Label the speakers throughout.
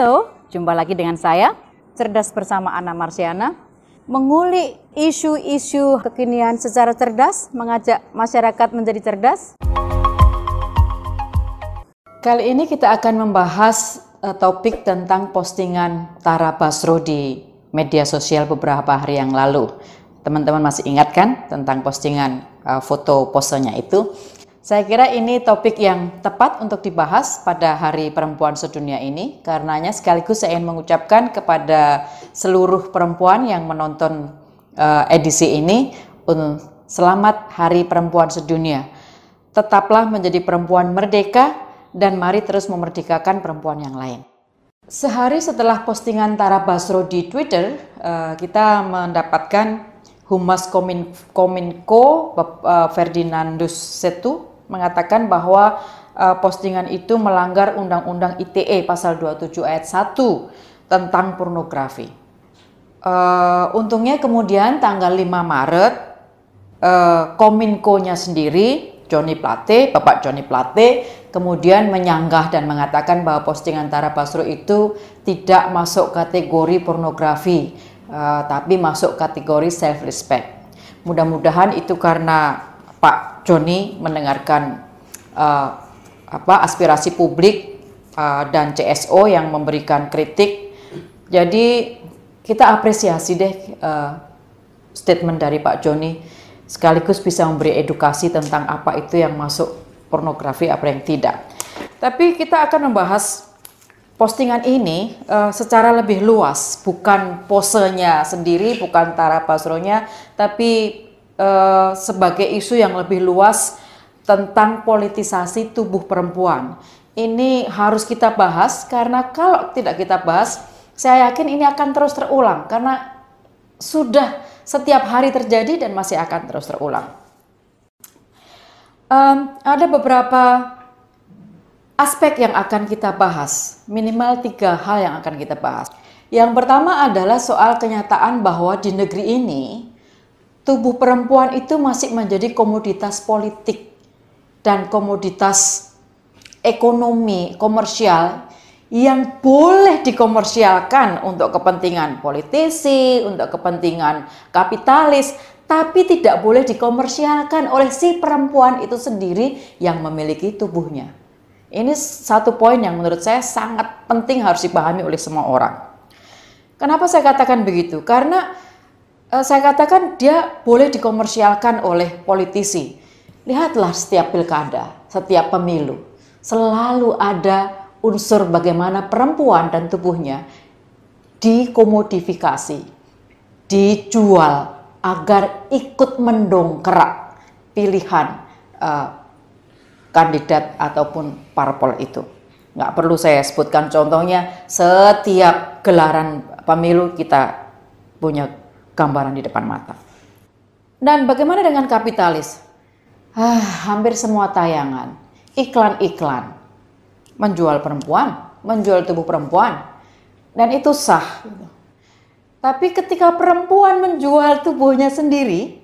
Speaker 1: Halo, jumpa lagi dengan saya, Cerdas Bersama Ana Marsiana, mengulik isu-isu kekinian secara cerdas, mengajak masyarakat menjadi cerdas. Kali ini kita akan membahas uh, topik tentang postingan Tara Basro di media sosial beberapa hari yang lalu. Teman-teman masih ingat kan tentang postingan uh, foto posenya itu? Saya kira ini topik yang tepat untuk dibahas pada Hari Perempuan Sedunia ini, karenanya sekaligus saya ingin mengucapkan kepada seluruh perempuan yang menonton uh, edisi ini, un, selamat Hari Perempuan Sedunia. Tetaplah menjadi perempuan merdeka dan mari terus memerdekakan perempuan yang lain. Sehari setelah postingan Tara Basro di Twitter, uh, kita mendapatkan Humas Kominko uh, Ferdinandus Setu mengatakan bahwa uh, postingan itu melanggar Undang-Undang ITE pasal 27 ayat 1 tentang pornografi. Uh, untungnya kemudian tanggal 5 Maret uh, Kominko-nya sendiri Joni Plate, Bapak Joni Plate kemudian menyanggah dan mengatakan bahwa postingan Tara Basro itu tidak masuk kategori pornografi, uh, tapi masuk kategori self respect. Mudah-mudahan itu karena Pak Joni mendengarkan uh, apa aspirasi publik uh, dan CSO yang memberikan kritik. Jadi kita apresiasi deh uh, statement dari Pak Joni sekaligus bisa memberi edukasi tentang apa itu yang masuk pornografi apa yang tidak. Tapi kita akan membahas postingan ini uh, secara lebih luas, bukan posenya sendiri, bukan Tara Basronya, tapi uh, sebagai isu yang lebih luas tentang politisasi tubuh perempuan. Ini harus kita bahas karena kalau tidak kita bahas, saya yakin ini akan terus terulang karena sudah setiap hari terjadi dan masih akan terus terulang. Um, ada beberapa aspek yang akan kita bahas, minimal tiga hal yang akan kita bahas. Yang pertama adalah soal kenyataan bahwa di negeri ini tubuh perempuan itu masih menjadi komoditas politik dan komoditas ekonomi komersial yang boleh dikomersialkan untuk kepentingan politisi, untuk kepentingan kapitalis, tapi tidak boleh dikomersialkan oleh si perempuan itu sendiri yang memiliki tubuhnya. Ini satu poin yang menurut saya sangat penting harus dipahami oleh semua orang. Kenapa saya katakan begitu? Karena saya katakan dia boleh dikomersialkan oleh politisi. Lihatlah setiap pilkada, setiap pemilu, selalu ada unsur bagaimana perempuan dan tubuhnya dikomodifikasi, dijual agar ikut mendongkrak pilihan uh, kandidat ataupun parpol itu. Nggak perlu saya sebutkan contohnya, setiap gelaran pemilu kita punya gambaran di depan mata. Dan bagaimana dengan kapitalis? Ah, hampir semua tayangan, iklan-iklan, menjual perempuan, menjual tubuh perempuan, dan itu sah. Tapi ketika perempuan menjual tubuhnya sendiri,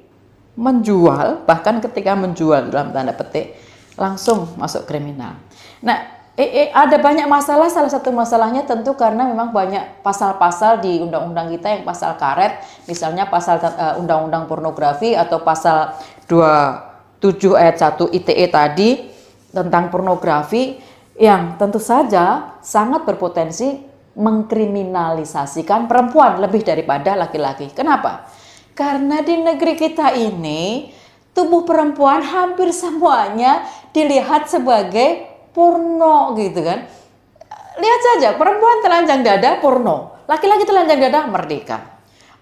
Speaker 1: menjual, bahkan ketika menjual dalam tanda petik, langsung masuk kriminal. Nah, eh, eh, ada banyak masalah. Salah satu masalahnya tentu karena memang banyak pasal-pasal di undang-undang kita yang pasal karet, misalnya pasal uh, undang-undang pornografi atau pasal 27 ayat 1 ITE tadi tentang pornografi yang tentu saja sangat berpotensi mengkriminalisasikan perempuan lebih daripada laki-laki. Kenapa? Karena di negeri kita ini tubuh perempuan hampir semuanya dilihat sebagai porno gitu kan. Lihat saja, perempuan telanjang dada porno, laki-laki telanjang dada merdeka.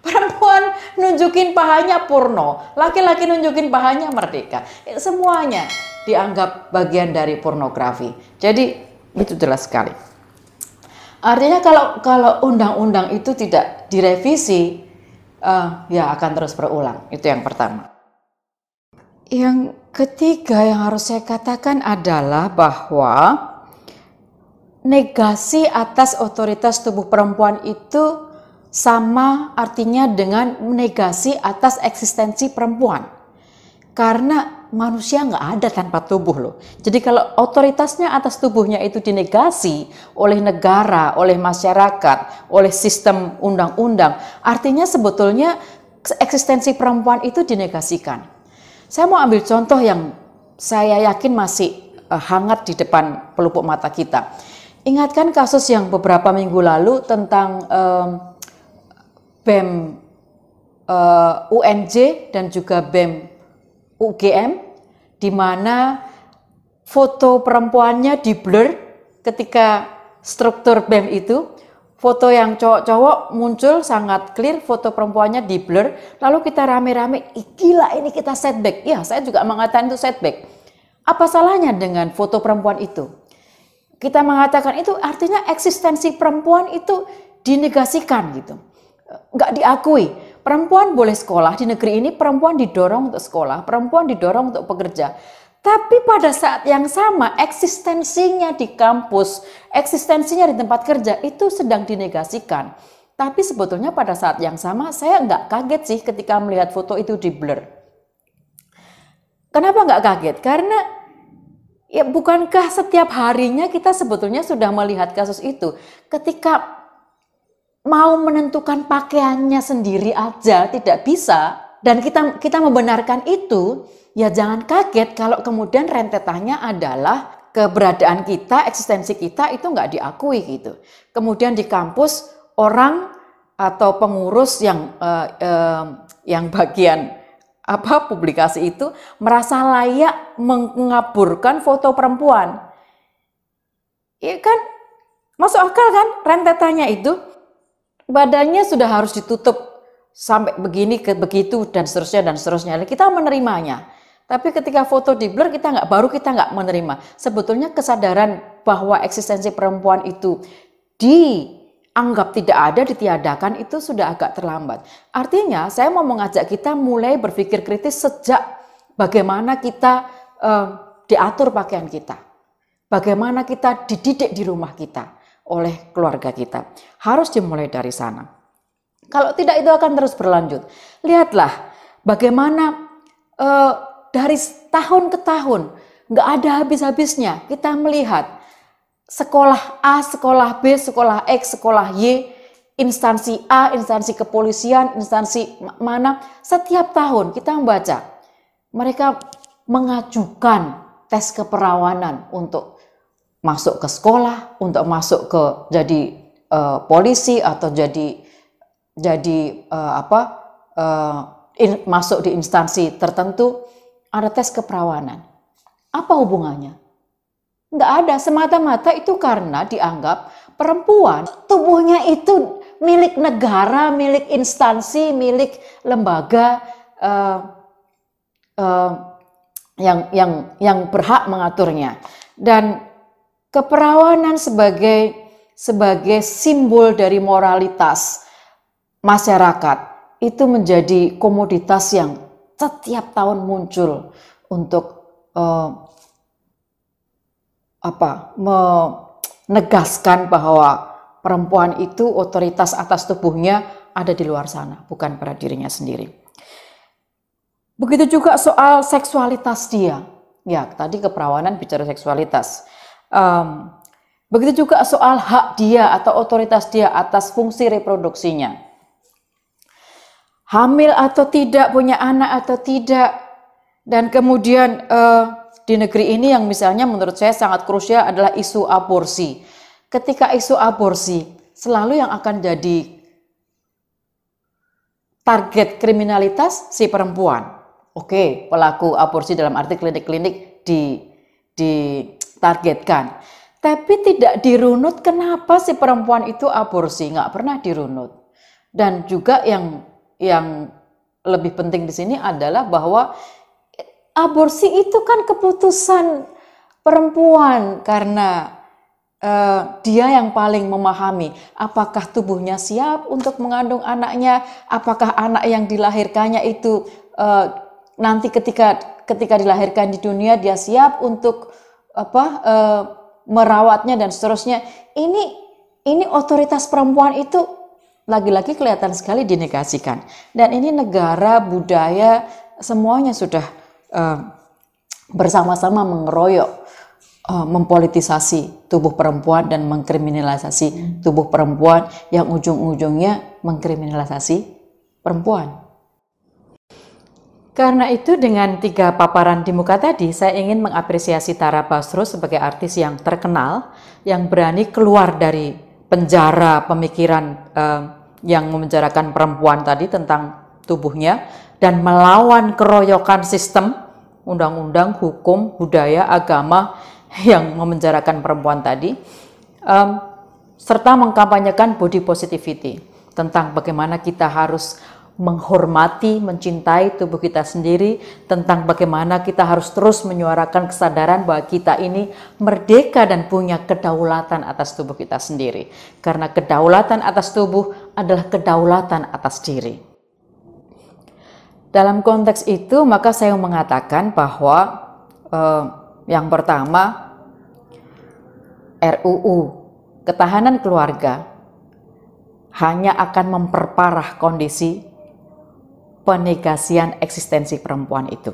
Speaker 1: Perempuan nunjukin pahanya porno, laki-laki nunjukin pahanya merdeka. Semuanya dianggap bagian dari pornografi. Jadi itu jelas sekali. Artinya kalau kalau undang-undang itu tidak direvisi, uh, ya akan terus berulang. Itu yang pertama. Yang ketiga yang harus saya katakan adalah bahwa negasi atas otoritas tubuh perempuan itu sama artinya dengan negasi atas eksistensi perempuan. Karena manusia nggak ada tanpa tubuh loh. Jadi kalau otoritasnya atas tubuhnya itu dinegasi oleh negara, oleh masyarakat, oleh sistem undang-undang, artinya sebetulnya eksistensi perempuan itu dinegasikan. Saya mau ambil contoh yang saya yakin masih uh, hangat di depan pelupuk mata kita. Ingatkan kasus yang beberapa minggu lalu tentang um, BEM uh, eh, UNJ dan juga BEM UGM di mana foto perempuannya di blur ketika struktur BEM itu foto yang cowok-cowok muncul sangat clear, foto perempuannya di blur, lalu kita rame-rame, gila ini kita setback. Ya, saya juga mengatakan itu setback. Apa salahnya dengan foto perempuan itu? Kita mengatakan itu artinya eksistensi perempuan itu dinegasikan gitu. Nggak diakui. Perempuan boleh sekolah di negeri ini, perempuan didorong untuk sekolah, perempuan didorong untuk bekerja. Tapi pada saat yang sama eksistensinya di kampus, eksistensinya di tempat kerja itu sedang dinegasikan. Tapi sebetulnya pada saat yang sama saya nggak kaget sih ketika melihat foto itu di blur. Kenapa nggak kaget? Karena ya bukankah setiap harinya kita sebetulnya sudah melihat kasus itu. Ketika mau menentukan pakaiannya sendiri aja tidak bisa dan kita kita membenarkan itu, ya jangan kaget kalau kemudian rentetannya adalah keberadaan kita, eksistensi kita itu nggak diakui gitu. Kemudian di kampus orang atau pengurus yang uh, uh, yang bagian apa publikasi itu merasa layak mengaburkan foto perempuan. Iya kan? Masuk akal kan rentetannya itu? badannya sudah harus ditutup sampai begini ke begitu dan seterusnya dan seterusnya. Kita menerimanya. Tapi ketika foto di blur kita nggak baru kita nggak menerima. Sebetulnya kesadaran bahwa eksistensi perempuan itu dianggap tidak ada, ditiadakan itu sudah agak terlambat. Artinya saya mau mengajak kita mulai berpikir kritis sejak bagaimana kita eh, diatur pakaian kita. Bagaimana kita dididik di rumah kita oleh keluarga kita. Harus dimulai dari sana. Kalau tidak itu akan terus berlanjut. Lihatlah bagaimana uh, dari tahun ke tahun nggak ada habis-habisnya kita melihat sekolah A, sekolah B, sekolah X, sekolah Y, instansi A, instansi kepolisian, instansi mana, setiap tahun kita membaca mereka mengajukan tes keperawanan untuk masuk ke sekolah, untuk masuk ke jadi uh, polisi atau jadi jadi uh, apa uh, in, masuk di instansi tertentu ada tes keperawanan. Apa hubungannya? Enggak ada, semata-mata itu karena dianggap perempuan tubuhnya itu milik negara, milik instansi, milik lembaga uh, uh, yang yang yang berhak mengaturnya. Dan Keperawanan sebagai sebagai simbol dari moralitas masyarakat itu menjadi komoditas yang setiap tahun muncul untuk uh, apa menegaskan bahwa perempuan itu otoritas atas tubuhnya ada di luar sana, bukan pada dirinya sendiri. Begitu juga soal seksualitas dia. Ya, tadi keperawanan bicara seksualitas. Um, begitu juga soal hak dia atau otoritas dia atas fungsi reproduksinya. Hamil atau tidak, punya anak atau tidak, dan kemudian uh, di negeri ini yang misalnya menurut saya sangat krusial adalah isu aborsi. Ketika isu aborsi selalu yang akan jadi target kriminalitas si perempuan. Oke, pelaku aborsi dalam arti klinik-klinik di di targetkan. Tapi tidak dirunut kenapa si perempuan itu aborsi, nggak pernah dirunut. Dan juga yang yang lebih penting di sini adalah bahwa aborsi itu kan keputusan perempuan karena uh, dia yang paling memahami apakah tubuhnya siap untuk mengandung anaknya, apakah anak yang dilahirkannya itu uh, nanti ketika ketika dilahirkan di dunia dia siap untuk apa e, merawatnya dan seterusnya. Ini ini otoritas perempuan itu lagi-lagi kelihatan sekali dinegasikan. Dan ini negara, budaya semuanya sudah e, bersama-sama mengeroyok uh, mempolitisasi tubuh perempuan dan mengkriminalisasi tubuh perempuan yang ujung-ujungnya mengkriminalisasi perempuan. Karena itu dengan tiga paparan di muka tadi, saya ingin mengapresiasi Tara Basro sebagai artis yang terkenal, yang berani keluar dari penjara pemikiran uh, yang memenjarakan perempuan tadi tentang tubuhnya, dan melawan keroyokan sistem, undang-undang, hukum, budaya, agama yang memenjarakan perempuan tadi, um, serta mengkampanyekan body positivity tentang bagaimana kita harus menghormati, mencintai tubuh kita sendiri, tentang bagaimana kita harus terus menyuarakan kesadaran bahwa kita ini merdeka dan punya kedaulatan atas tubuh kita sendiri. Karena kedaulatan atas tubuh adalah kedaulatan atas diri. Dalam konteks itu, maka saya mengatakan bahwa eh, yang pertama, RUU Ketahanan Keluarga hanya akan memperparah kondisi penegasian eksistensi perempuan itu.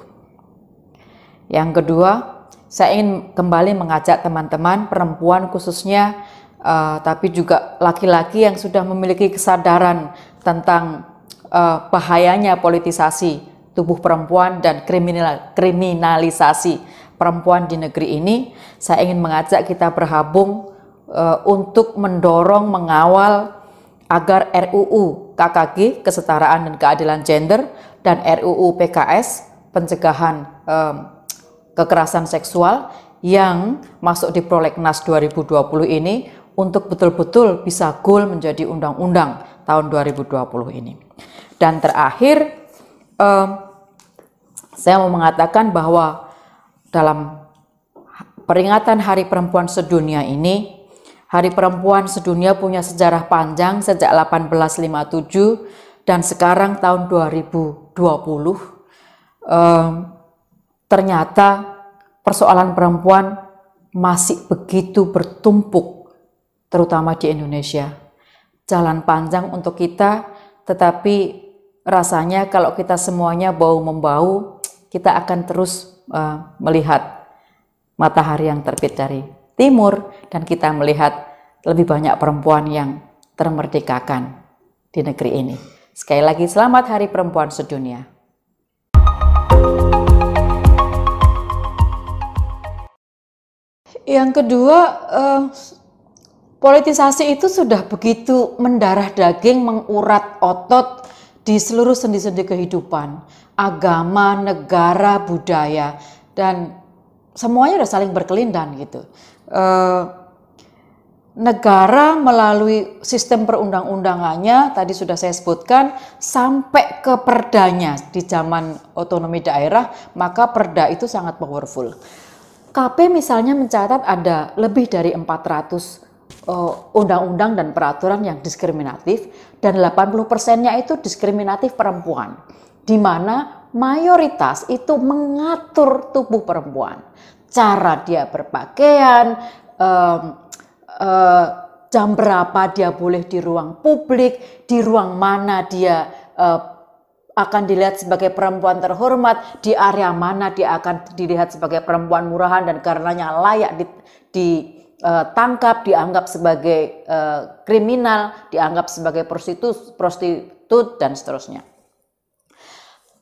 Speaker 1: Yang kedua, saya ingin kembali mengajak teman-teman perempuan khususnya, uh, tapi juga laki-laki yang sudah memiliki kesadaran tentang uh, bahayanya politisasi tubuh perempuan dan kriminal, kriminalisasi perempuan di negeri ini. Saya ingin mengajak kita berhabung uh, untuk mendorong, mengawal agar RUU KKG kesetaraan dan keadilan gender dan RUU PKS pencegahan um, kekerasan seksual yang masuk di Prolegnas 2020 ini untuk betul-betul bisa goal menjadi undang-undang tahun 2020 ini. Dan terakhir um, saya mau mengatakan bahwa dalam peringatan Hari Perempuan Sedunia ini Hari Perempuan Sedunia punya sejarah panjang sejak 1857 dan sekarang tahun 2020 um, ternyata persoalan perempuan masih begitu bertumpuk terutama di Indonesia. Jalan panjang untuk kita tetapi rasanya kalau kita semuanya bau membau kita akan terus uh, melihat matahari yang terbit dari timur dan kita melihat lebih banyak perempuan yang termerdekakan di negeri ini. Sekali lagi selamat Hari Perempuan Sedunia. Yang kedua, eh, politisasi itu sudah begitu mendarah daging, mengurat otot di seluruh sendi-sendi kehidupan, agama, negara, budaya, dan semuanya sudah saling berkelindan gitu. Eh, negara melalui sistem perundang-undangannya tadi sudah saya sebutkan sampai ke perdanya di zaman otonomi daerah maka perda itu sangat powerful. KP misalnya mencatat ada lebih dari 400 eh, undang-undang uh, dan peraturan yang diskriminatif dan 80 persennya itu diskriminatif perempuan di mana mayoritas itu mengatur tubuh perempuan cara dia berpakaian, um, uh, jam berapa dia boleh di ruang publik, di ruang mana dia uh, akan dilihat sebagai perempuan terhormat, di area mana dia akan dilihat sebagai perempuan murahan dan karenanya layak ditangkap, uh, dianggap sebagai uh, kriminal, dianggap sebagai prostitut, prostitut dan seterusnya.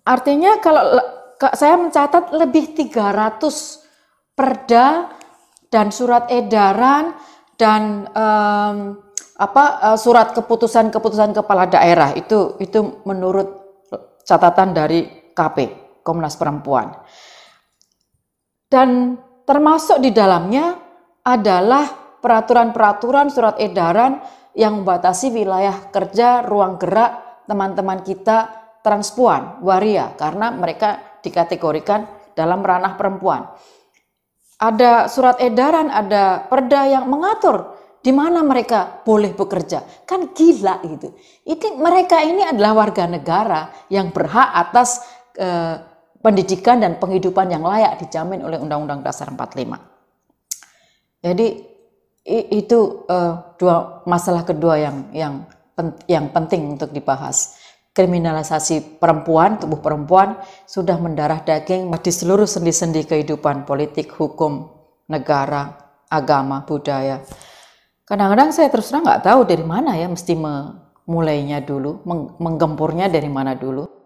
Speaker 1: Artinya kalau saya mencatat lebih 300 perda dan surat edaran dan um, apa uh, surat keputusan-keputusan kepala daerah. Itu itu menurut catatan dari KP Komnas Perempuan. Dan termasuk di dalamnya adalah peraturan-peraturan surat edaran yang membatasi wilayah kerja, ruang gerak teman-teman kita transpuan, waria. Karena mereka dikategorikan dalam ranah perempuan ada surat edaran, ada perda yang mengatur di mana mereka boleh bekerja. Kan gila gitu. Ini mereka ini adalah warga negara yang berhak atas eh, pendidikan dan penghidupan yang layak dijamin oleh Undang-Undang Dasar 45. Jadi itu eh, dua masalah kedua yang yang yang penting untuk dibahas. Kriminalisasi perempuan, tubuh perempuan sudah mendarah daging di seluruh sendi-sendi kehidupan politik, hukum, negara, agama, budaya. Kadang-kadang saya terus terang nggak tahu dari mana ya mesti memulainya dulu, menggempurnya dari mana dulu.